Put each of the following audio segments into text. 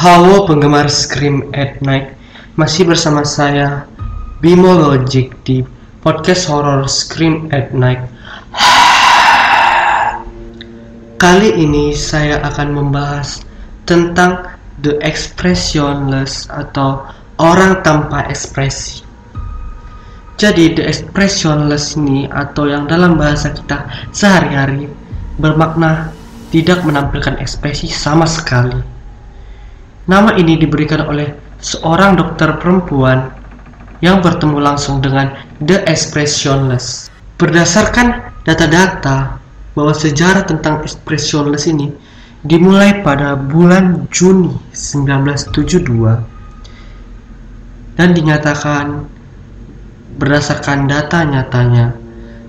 Halo penggemar Scream at Night, masih bersama saya Bimo Logic di podcast horror Scream at Night. Kali ini saya akan membahas tentang the expressionless atau orang tanpa ekspresi. Jadi the expressionless ini atau yang dalam bahasa kita sehari-hari bermakna tidak menampilkan ekspresi sama sekali. Nama ini diberikan oleh seorang dokter perempuan yang bertemu langsung dengan the expressionless. Berdasarkan data-data bahwa sejarah tentang expressionless ini dimulai pada bulan Juni 1972 dan dinyatakan berdasarkan data nyatanya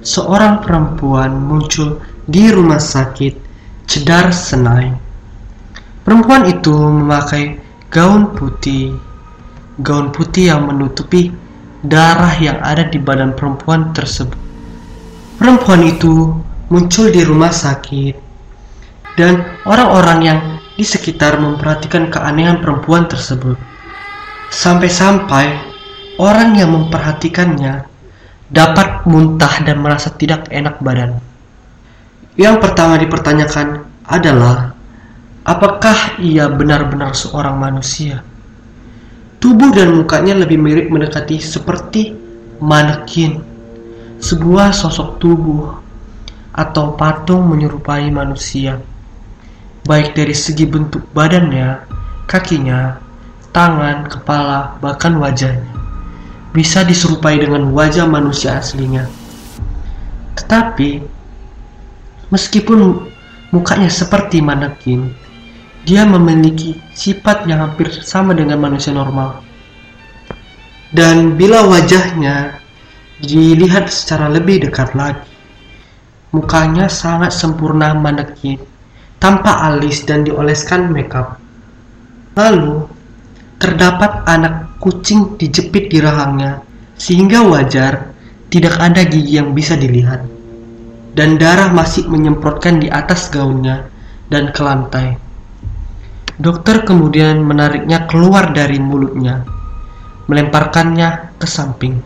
seorang perempuan muncul di rumah sakit Cedar Senai. Perempuan itu memakai gaun putih, gaun putih yang menutupi darah yang ada di badan perempuan tersebut. Perempuan itu muncul di rumah sakit, dan orang-orang yang di sekitar memperhatikan keanehan perempuan tersebut. Sampai-sampai orang yang memperhatikannya dapat muntah dan merasa tidak enak badan. Yang pertama dipertanyakan adalah apakah ia benar-benar seorang manusia. Tubuh dan mukanya lebih mirip mendekati seperti manekin, sebuah sosok tubuh atau patung menyerupai manusia, baik dari segi bentuk badannya, kakinya, tangan, kepala, bahkan wajahnya. Bisa diserupai dengan wajah manusia aslinya. Tetapi, meskipun mukanya seperti manekin, dia memiliki sifat yang hampir sama dengan manusia normal. Dan bila wajahnya dilihat secara lebih dekat lagi, mukanya sangat sempurna manekin, tanpa alis dan dioleskan makeup. Lalu, terdapat anak kucing dijepit di rahangnya, sehingga wajar tidak ada gigi yang bisa dilihat. Dan darah masih menyemprotkan di atas gaunnya dan ke lantai. Dokter kemudian menariknya keluar dari mulutnya, melemparkannya ke samping.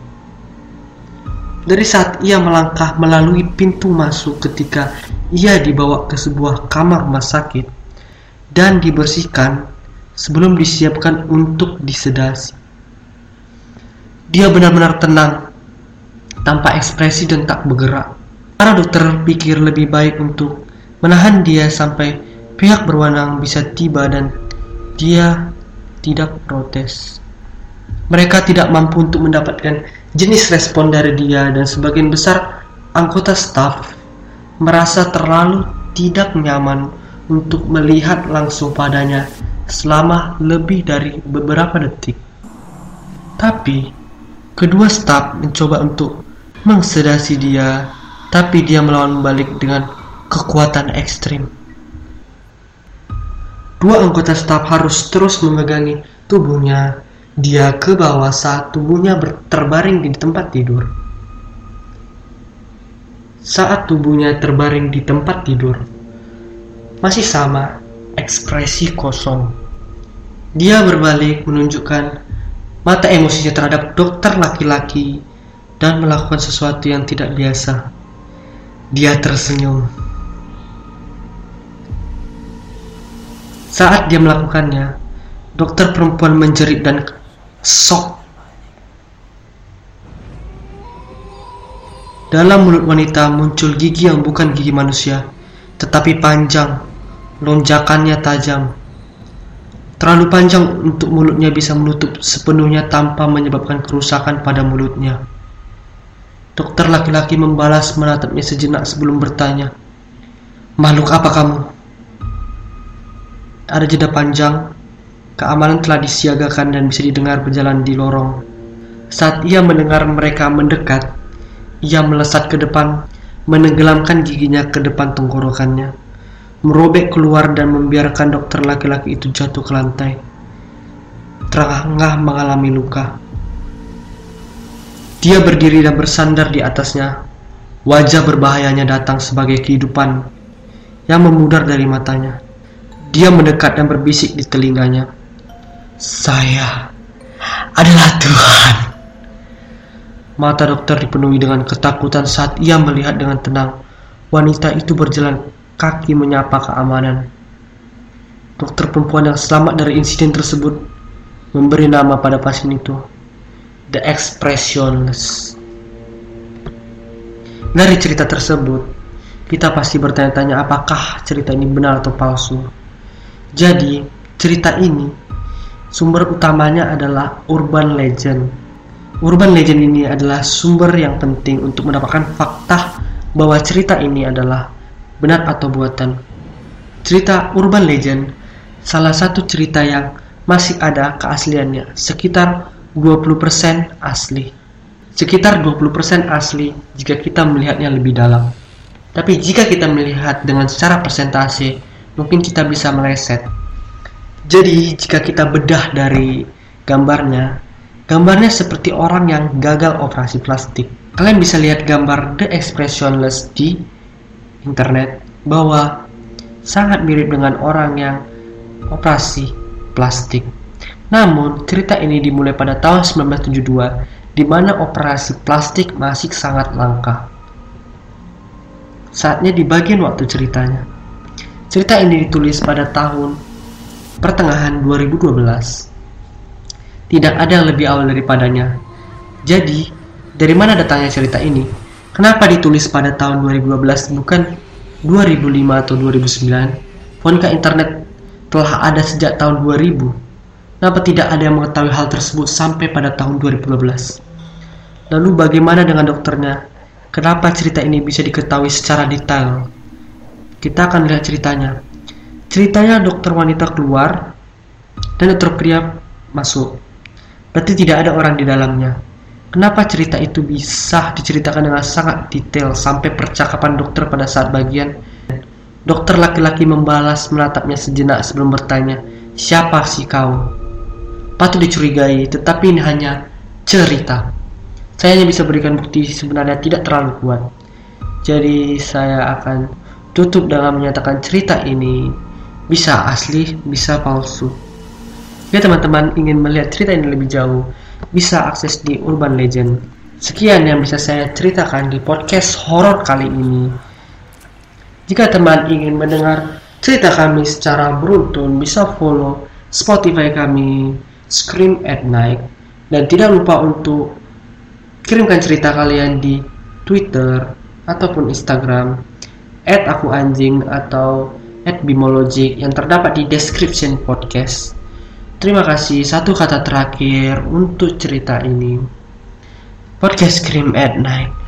Dari saat ia melangkah melalui pintu masuk ketika ia dibawa ke sebuah kamar rumah sakit dan dibersihkan sebelum disiapkan untuk disedasi. Dia benar-benar tenang, tanpa ekspresi dan tak bergerak. Para dokter pikir lebih baik untuk menahan dia sampai Pihak berwenang bisa tiba dan dia tidak protes. Mereka tidak mampu untuk mendapatkan jenis respon dari dia dan sebagian besar anggota staf merasa terlalu tidak nyaman untuk melihat langsung padanya selama lebih dari beberapa detik. Tapi, kedua staf mencoba untuk mengsedasi dia, tapi dia melawan balik dengan kekuatan ekstrim. Dua anggota staf harus terus memegangi tubuhnya dia ke bawah saat tubuhnya terbaring di tempat tidur. Saat tubuhnya terbaring di tempat tidur, masih sama ekspresi kosong. Dia berbalik menunjukkan mata emosinya terhadap dokter laki-laki dan melakukan sesuatu yang tidak biasa. Dia tersenyum. Saat dia melakukannya, dokter perempuan menjerit dan sok. Dalam mulut wanita muncul gigi yang bukan gigi manusia, tetapi panjang, lonjakannya tajam. Terlalu panjang untuk mulutnya bisa menutup sepenuhnya tanpa menyebabkan kerusakan pada mulutnya. Dokter laki-laki membalas menatapnya sejenak sebelum bertanya, Makhluk apa kamu? Ada jeda panjang, keamanan telah disiagakan dan bisa didengar berjalan di lorong. Saat ia mendengar mereka mendekat, ia melesat ke depan, menenggelamkan giginya ke depan tenggorokannya, merobek keluar dan membiarkan dokter laki-laki itu jatuh ke lantai. Terengah mengalami luka. Dia berdiri dan bersandar di atasnya. Wajah berbahayanya datang sebagai kehidupan yang memudar dari matanya. Dia mendekat dan berbisik di telinganya. Saya adalah Tuhan. Mata dokter dipenuhi dengan ketakutan saat ia melihat dengan tenang wanita itu berjalan kaki menyapa keamanan. Dokter perempuan yang selamat dari insiden tersebut memberi nama pada pasien itu, The Expressionless. Dari cerita tersebut, kita pasti bertanya-tanya apakah cerita ini benar atau palsu. Jadi, cerita ini sumber utamanya adalah urban legend Urban legend ini adalah sumber yang penting untuk mendapatkan fakta bahwa cerita ini adalah benar atau buatan. Cerita urban legend salah satu cerita yang masih ada keasliannya, sekitar 20% asli. Sekitar 20% asli jika kita melihatnya lebih dalam. Tapi jika kita melihat dengan secara persentase, mungkin kita bisa meleset. Jadi, jika kita bedah dari gambarnya, Gambarnya seperti orang yang gagal operasi plastik. Kalian bisa lihat gambar The Expressionless di internet bahwa sangat mirip dengan orang yang operasi plastik. Namun, cerita ini dimulai pada tahun 1972 di mana operasi plastik masih sangat langka. Saatnya di bagian waktu ceritanya. Cerita ini ditulis pada tahun pertengahan 2012 tidak ada yang lebih awal daripadanya. Jadi, dari mana datangnya cerita ini? Kenapa ditulis pada tahun 2012 bukan 2005 atau 2009? Fonkah internet telah ada sejak tahun 2000? Kenapa tidak ada yang mengetahui hal tersebut sampai pada tahun 2012? Lalu bagaimana dengan dokternya? Kenapa cerita ini bisa diketahui secara detail? Kita akan lihat ceritanya. Ceritanya dokter wanita keluar dan dokter pria masuk. Berarti tidak ada orang di dalamnya. Kenapa cerita itu bisa diceritakan dengan sangat detail sampai percakapan dokter pada saat bagian Dokter laki-laki membalas menatapnya sejenak sebelum bertanya, "Siapa sih kau?" Patut dicurigai, tetapi ini hanya cerita. Saya hanya bisa berikan bukti sebenarnya tidak terlalu kuat. Jadi saya akan tutup dengan menyatakan cerita ini bisa asli, bisa palsu. Jika teman-teman ingin melihat cerita ini lebih jauh, bisa akses di Urban Legend. Sekian yang bisa saya ceritakan di podcast horor kali ini. Jika teman ingin mendengar cerita kami secara beruntun, bisa follow Spotify kami Scream at Night dan tidak lupa untuk kirimkan cerita kalian di Twitter ataupun Instagram at aku anjing atau at bimologic yang terdapat di description podcast. Terima kasih. Satu kata terakhir untuk cerita ini. Podcast Scream at Night